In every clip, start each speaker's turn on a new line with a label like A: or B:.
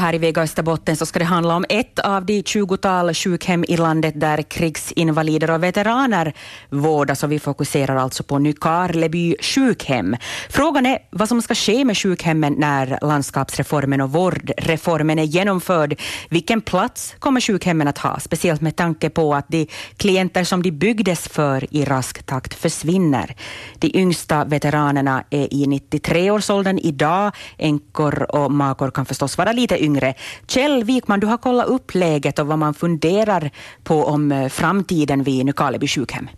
A: här i Vega Österbotten så ska det handla om ett av de tjugotal sjukhem i landet där krigsinvalider och veteraner vårdas och vi fokuserar alltså på Nykarleby sjukhem. Frågan är vad som ska ske med sjukhemmen när landskapsreformen och vårdreformen är genomförd. Vilken plats kommer sjukhemmen att ha? Speciellt med tanke på att de klienter som de byggdes för i rask takt försvinner. De yngsta veteranerna är i 93-årsåldern idag. Änkor och makor kan förstås vara lite yngre. Kjell Wikman, du har kollat upp läget och vad man funderar på om eh, framtiden vid Nykarleby sjukhem.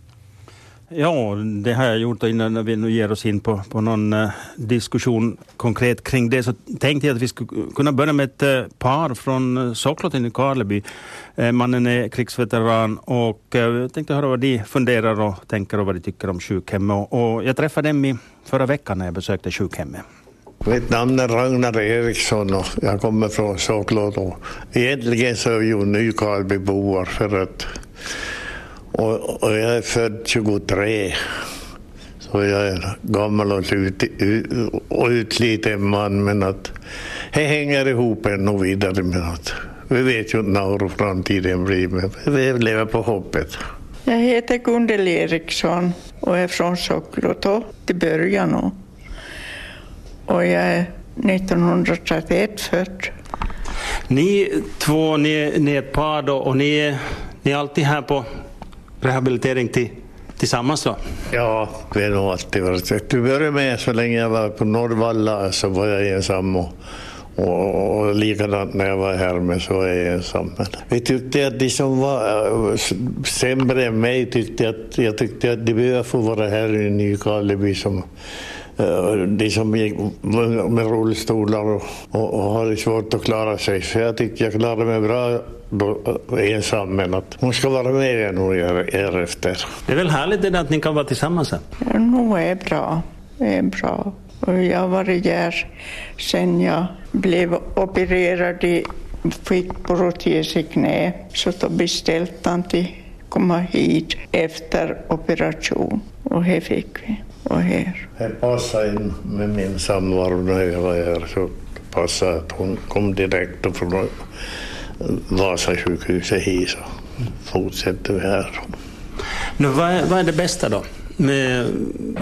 B: Ja, det har jag gjort innan vi nu ger oss in på, på någon uh, diskussion konkret kring det så tänkte jag att vi skulle kunna börja med ett uh, par från uh, Socklotten i Karleby. Mannen är krigsveteran och jag tänkte höra vad de funderar och tänker och vad de tycker om sjukhemmet. Och, och jag träffade dem i förra veckan när jag besökte sjukhemmet.
C: Mitt namn är Ragnar Eriksson och jag kommer från Såklåt. Egentligen så är vi ju Nykarlbyboar för att och, och, jag är född 23. Så jag är gammal och, ut, och utsliten man men att det hänger ihop ännu vidare med att vi vet ju inte hur framtiden blir men vi lever på hoppet.
D: Jag heter Gundel Eriksson och är från Soklotå till början och jag är 1931 född.
B: Ni två, ni, ni är ett par då och ni, ni är alltid här på rehabilitering till, tillsammans då?
C: Ja, vi har nog alltid varit det. Till började med, så länge jag var på Norrvalla, så var jag ensam. Och, och, och likadant när jag var här med så är jag ensam. Men vi tyckte att de som var äh, sämre än mig tyckte att, jag tyckte att de behöver få vara här i Nykarleby som de som gick med rullstolar och, och, och hade svårt att klara sig. Så jag tyckte jag klarade mig bra då, eh, ensam, men att hon ska vara med igen och er efter.
B: Det är väl härligt det att ni kan vara tillsammans? Här.
D: Ja, nog är bra. Det är bra. Och jag har varit här sen jag blev opererad i fick protes i knä. Så då beställde han till komma hit efter operation och det fick vi och här.
C: Det passade in med min samvaro när jag var här. Så passade att hon kom direkt från Vasasjukhuset hit så fortsätter vi här.
B: Nu, vad, är, vad är det bästa då? med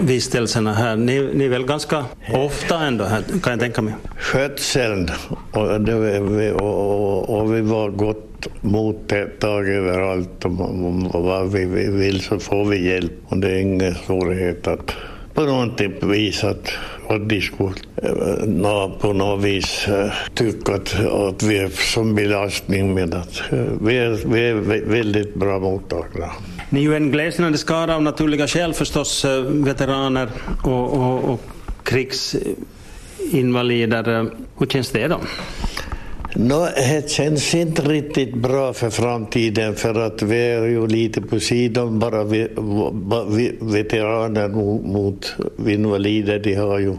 B: vistelserna här? Ni, ni är väl ganska ofta ändå här, kan jag tänka mig?
C: Skötseln och, det, och, och, och vi var gott mottag överallt. Om vad vi vill så får vi hjälp och det är ingen svårighet att på något vis att, att de skulle på något vis tycka att, att vi är som belastning med att vi är, vi är väldigt bra mottagna.
B: Ni är ju en glesnande skara av naturliga skäl förstås, veteraner och, och, och krigsinvalider. Hur känns det då?
C: No, det känns inte riktigt bra för framtiden för att vi är ju lite på sidan bara vi, vi, veteraner mot invalider. De har ju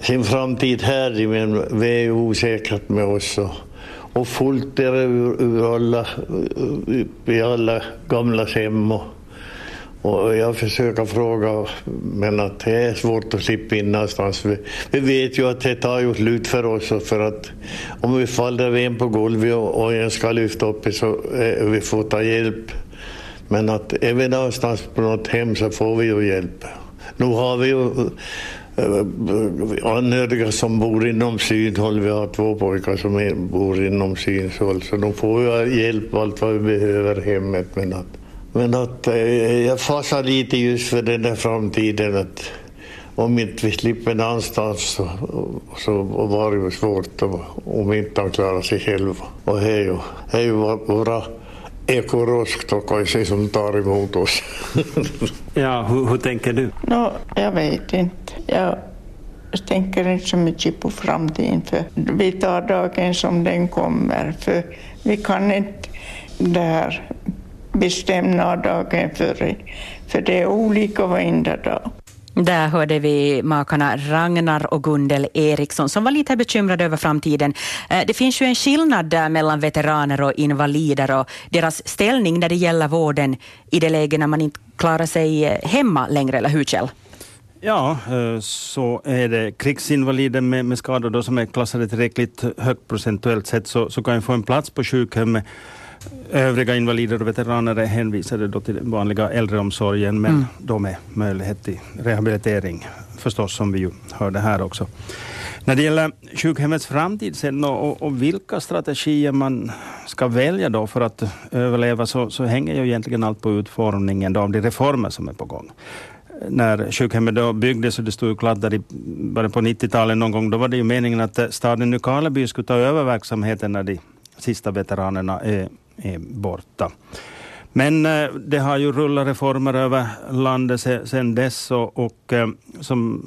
C: sin framtid här men vi är ju osäkra med oss. Och, och fullt är det ur, ur alla, i alla gamla hem. Och, och jag försöker fråga, men att det är svårt att slippa in någonstans. Vi, vi vet ju att det tar ju slut för oss, för att om vi faller en på golvet och, och en ska lyfta upp så eh, vi får ta hjälp. Men att är vi någonstans på något hem så får vi ju hjälp. Nu har vi ju eh, anhöriga som bor inom synhåll. Vi har två pojkar som bor inom synhåll, så de får ju hjälp allt vad vi behöver hemmet. Men att men att eh, jag fasar lite just för den där framtiden. Att om inte vi slipper någonstans så, så var det ju svårt om inte han klarar sig själv. Och det är ju, det är ju våra ekorosktokoisi som tar emot oss.
B: ja, hur, hur, tänker du?
D: No, jag vet inte. Jag tänker inte så mycket på framtiden för vi tar dagen som den kommer. För vi kan inte det här bestämma dagen före, för det är olika varenda dag.
A: Där hörde vi makarna Ragnar och Gundel Eriksson som var lite bekymrade över framtiden. Eh, det finns ju en skillnad där mellan veteraner och invalider och deras ställning när det gäller vården i det läge när man inte klarar sig eh, hemma längre, eller hur Kjell?
B: Ja, eh, så är det. Krigsinvalider med, med skador då som är klassade tillräckligt högt procentuellt sett så, så kan ju få en plats på sjukhem. Övriga invalider och veteraner är hänvisade då till den vanliga äldreomsorgen men mm. då med möjlighet till rehabilitering förstås som vi ju hörde här också. När det gäller sjukhemmets framtid sen och, och, vilka strategier man ska välja då för att överleva så, så hänger ju egentligen allt på utformningen av de reformer som är på gång när sjukhemmet då byggdes och det stod klart där i början på 90-talet någon gång, då var det ju meningen att staden Nykarleby skulle ta över verksamheten när de sista veteranerna är, är borta. Men eh, det har ju rullat reformer över landet sedan dess och, och eh, som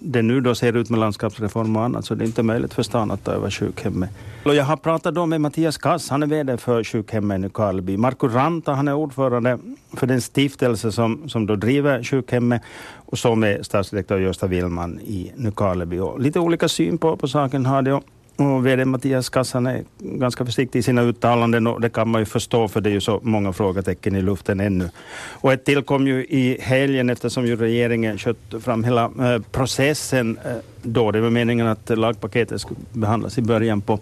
B: det nu då ser ut med landskapsreform och annat så det är inte möjligt för stan att ta över sjukhemmet. Och jag har pratat då med Mattias Kass, han är VD för sjukhemmet i Nykarleby. Marco Ranta, han är ordförande för den stiftelse som, som då driver sjukhemmet och som är stadsdirektör Gösta Willman i Nykarleby. Och lite olika syn på, på saken har de. Och VD Mattias Kassan är ganska försiktig i sina uttalanden och det kan man ju förstå för det är ju så många frågetecken i luften ännu. Och ett tillkom ju i helgen eftersom ju regeringen kött fram hela eh, processen eh, då. Det var meningen att lagpaketet skulle behandlas i början på,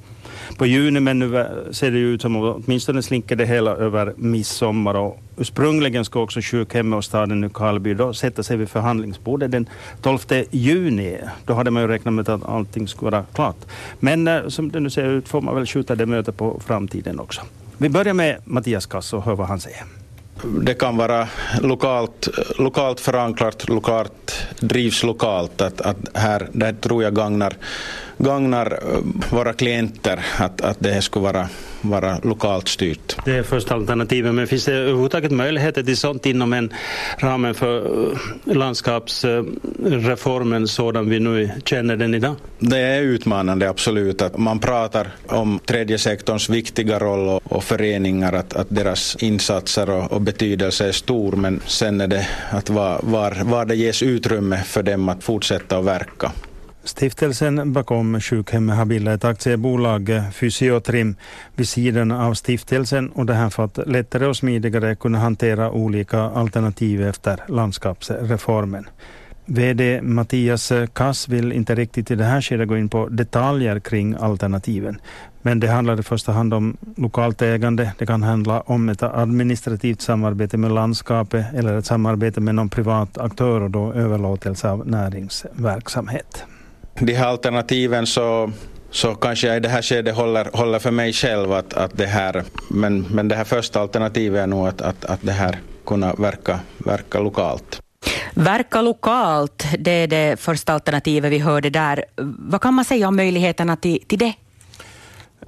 B: på juni men nu ser det ut som att åtminstone slinker det hela över midsommar och ursprungligen ska också sjukhemmet och staden Nykarleby då sätta sig vid förhandlingsbordet den 12 juni. Då hade man ju räknat med att allting skulle vara klart. Men eh, som det nu ser ut får man väl skjuta det mötet på framtiden också. Vi börjar med Mattias Kass och hör vad han säger
E: det kan vara lokalt, lokalt förankrat, lokalt, drivs lokalt. Att, att här, det tror jag gagnar, gagnar eh, våra klienter att, att det skulle vara, vara lokalt styrt.
B: Det är första alternativet, men finns det överhuvudtaget möjligheter till sånt inom en ramen för eh, landskapsreformen sådan vi nu känner den idag?
E: Det är utmanande, absolut. Att man pratar om tredje sektorns viktiga roll och, och föreningar, att, att deras insatser och, och betydelse är stor, men sen är det att var, var, var det ges utrymme för dem att fortsätta att verka.
B: Stiftelsen bakom sjukhemmet har bildat ett aktiebolag, Fysiotrim, vid sidan av stiftelsen och det här för att lättare och smidigare kunna hantera olika alternativ efter landskapsreformen. VD Mattias Kass vill inte riktigt i det här skedet gå in på detaljer kring alternativen. Men det handlar i första hand om lokalt ägande. Det kan handla om ett administrativt samarbete med landskapet eller ett samarbete med någon privat aktör och då överlåtelse av näringsverksamhet
E: de här alternativen så så kanske jag i det här skedet håller, håller för mig själv att, att det här, men, men det här första alternativet är nog att, att, att det här kunna verka, verka lokalt.
A: Verka lokalt, det är det första alternativet vi hörde där. Vad kan man säga om möjligheterna till, till det?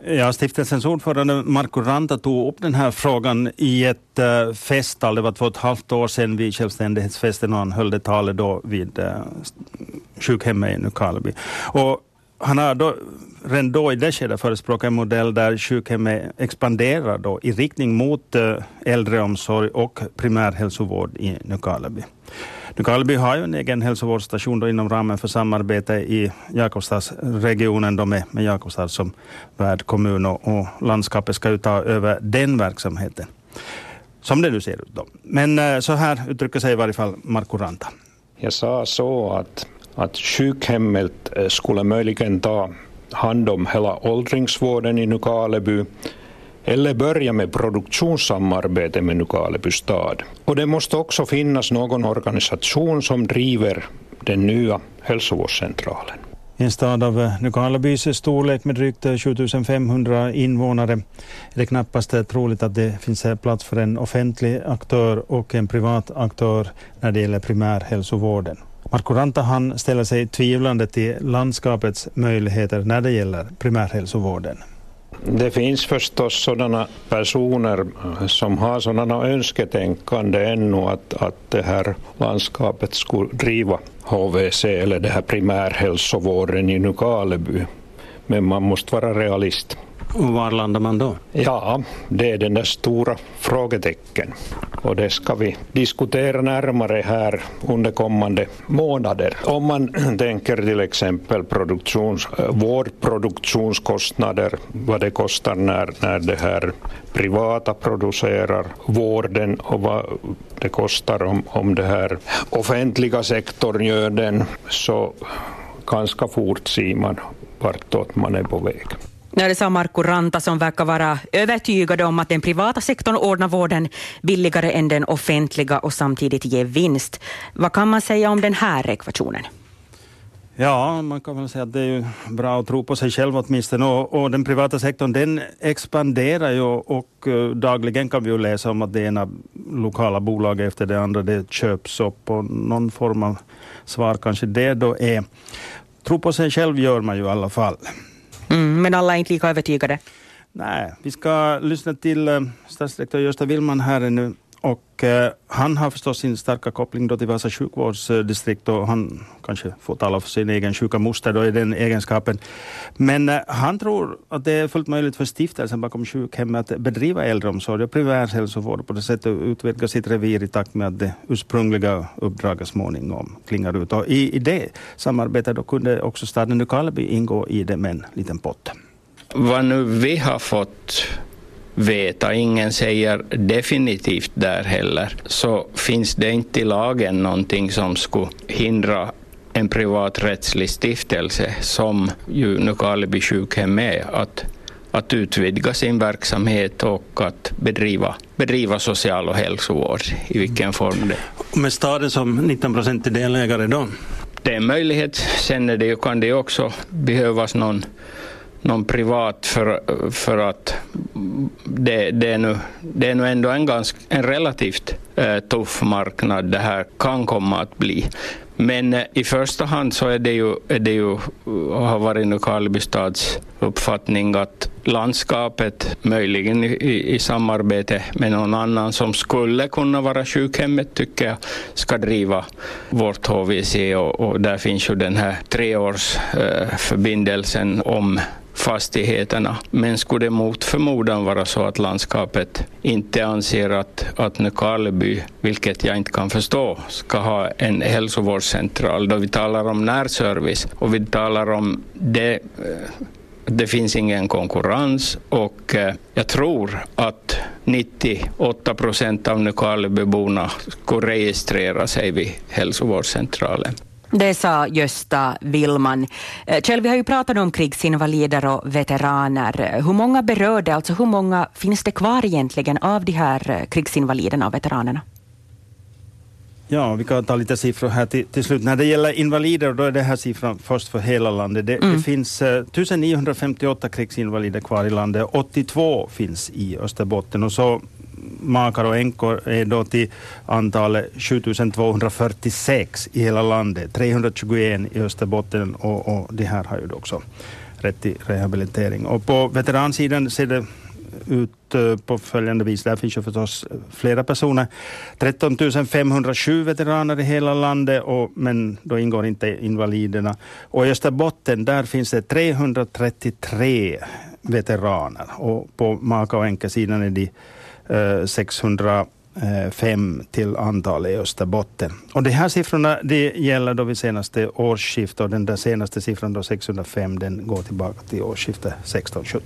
B: Ja, stiftelsens ordförande Marco Ranta tog upp den här frågan i ett eh, äh, festtal. Alltså, det var två och ett halvt år sedan vid självständighetsfesten och han höll det talet då vid äh, sjukhemmet i Nykarleby. Och han har då, redan då i det skedet förespråkat en modell där sjukhemmet expanderar då i riktning mot eh, äldreomsorg och primärhälsovård i Nykarleby. Nykarleby har ju en egen hälsovårdsstation då inom ramen för samarbete i Jakobstadsregionen då med, med Jakobstad som värdkommun och, och landskapet ska ju ta över den verksamheten. Som det nu ser ut då. Men eh, så här uttrycker sig i varje fall Marko Ranta.
F: Jag sa så att att sjukhemmet eh, skulle möjligen ta hand om hela åldringsvården i Nykarleby eller börja med produktionssamarbete med Nykarleby stad. Och det måste också finnas någon organisation som driver den nya hälsovårdscentralen.
B: I en stad av eh, Nykarlebys storlek med drygt eh, 7500 invånare är det knappast troligt att det finns plats för en offentlig aktör och en privat aktör när det gäller primärhälsovården. Marko Ranta han ställer sig tvivlande till landskapets möjligheter när det gäller primärhälsovården.
F: Det finns förstås sådana personer eh, som har sådana önsketänkande ännu att, att det här landskapet skulle driva HVC eller det här primärhälsovården i Nykarleby. Men man måste vara realist.
B: Och var landar man då?
F: Ja, det är den där stora frågetecken. Och det ska vi diskutera närmare här under kommande månader. Om man tänker till exempel produktions, vårdproduktionskostnader, vad det kostar när, när det här privata producerar vården och vad det kostar om, om det här offentliga sektorn gör den, så ganska fort ser man vartåt man är på väg.
A: Ja, det sa Markku Ranta som verkar vara övertygad om att den privata sektorn ordnar vården billigare än den offentliga och samtidigt ger vinst. Vad kan man säga om den här ekvationen?
B: Ja, man kan väl säga att det är ju bra att tro på sig själv åtminstone. Och, och den privata sektorn den expanderar ju och eh, dagligen kan vi ju läsa om att det ena lokala bolaget efter det andra det köps upp och någon form av svar kanske det då är. Tro på sig själv gör man ju i alla fall.
A: Mm, men alla är inte lika övertygade.
B: Nej, vi ska lyssna till eh, statsdirektör Gösta Willman här nu. Och eh, han har förstås sin starka koppling då till Vasa sjukvårdsdistrikt och han kanske får tala för sin egen sjuka moster då i den egenskapen. Men eh, han tror att det är fullt möjligt för stiftelsen bakom sjukhemmet att bedriva äldreomsorg och primärhälsovård och på det sättet utvidga sitt revir i takt med att det ursprungliga uppdraget småningom klingar ut. Och i, i det samarbetet då kunde också staden Nykarleby ingå i det med en liten pott.
G: Vad nu vi har fått veta, ingen säger definitivt där heller, så finns det inte i lagen någonting som skulle hindra en privaträttslig stiftelse som ju Nykarleby sjukhem är att, att utvidga sin verksamhet och att bedriva, bedriva social och hälsovård i vilken form det
B: Med staden som 19 procentig delägare då?
G: Det är en möjlighet. Sen är det, kan det också behövas någon någon privat för, för att det, det, är nu, det är nu ändå en, ganska, en relativt eh, tuff marknad det här kan komma att bli. Men eh, i första hand så är det ju, är det ju har varit Nykarleby stads uppfattning att landskapet, möjligen i, i, samarbete med någon annan som skulle kunna vara sjukhemmet, tycker jag, ska driva vårt HVC och, och där finns ju den här treårsförbindelsen eh, om fastigheterna. Men skulle det mot förmodan vara så att landskapet inte anser att, att Nykarleby, vilket jag inte kan förstå, ska ha en hälsovårdscentral, då vi talar om närservice och vi talar om det eh, det finns ingen konkurrens och eh, jag tror att 98 procent av Nykarlebyborna skulle registrera sig vid hälsovårdscentralen.
A: Det sa Gösta Willman. Eh, Kjell, vi har ju pratat om krigsinvalider och veteraner. Hur många berör det? Alltså hur många finns det kvar egentligen av de här eh, krigsinvaliderna och veteranerna?
B: Ja, vi kan ta lite siffror här till, till slut. När det gäller invalider, då är det här siffran först för hela landet. Det, mm. det finns eh, 1958 krigsinvalider kvar i landet. 82 finns i Österbotten och så makar och änkor är då till antalet 7246 i hela landet, 321 i Österbotten och, och de här har ju också rätt till rehabilitering. Och på veteransidan ser det ut eh, på följande vis. Där finns ju förstås eh, flera personer. 13 507 veteraner i hela landet, och, men då ingår inte invaliderna. Och i Österbotten där finns det 333 veteraner och på maka och änkesidan är de Eh, 605 fem till antal i Österbotten. Och de här siffrorna det gäller då vid senaste årsskiftet och den där senaste siffran då 605 den går tillbaka till årsskiftet 16-17.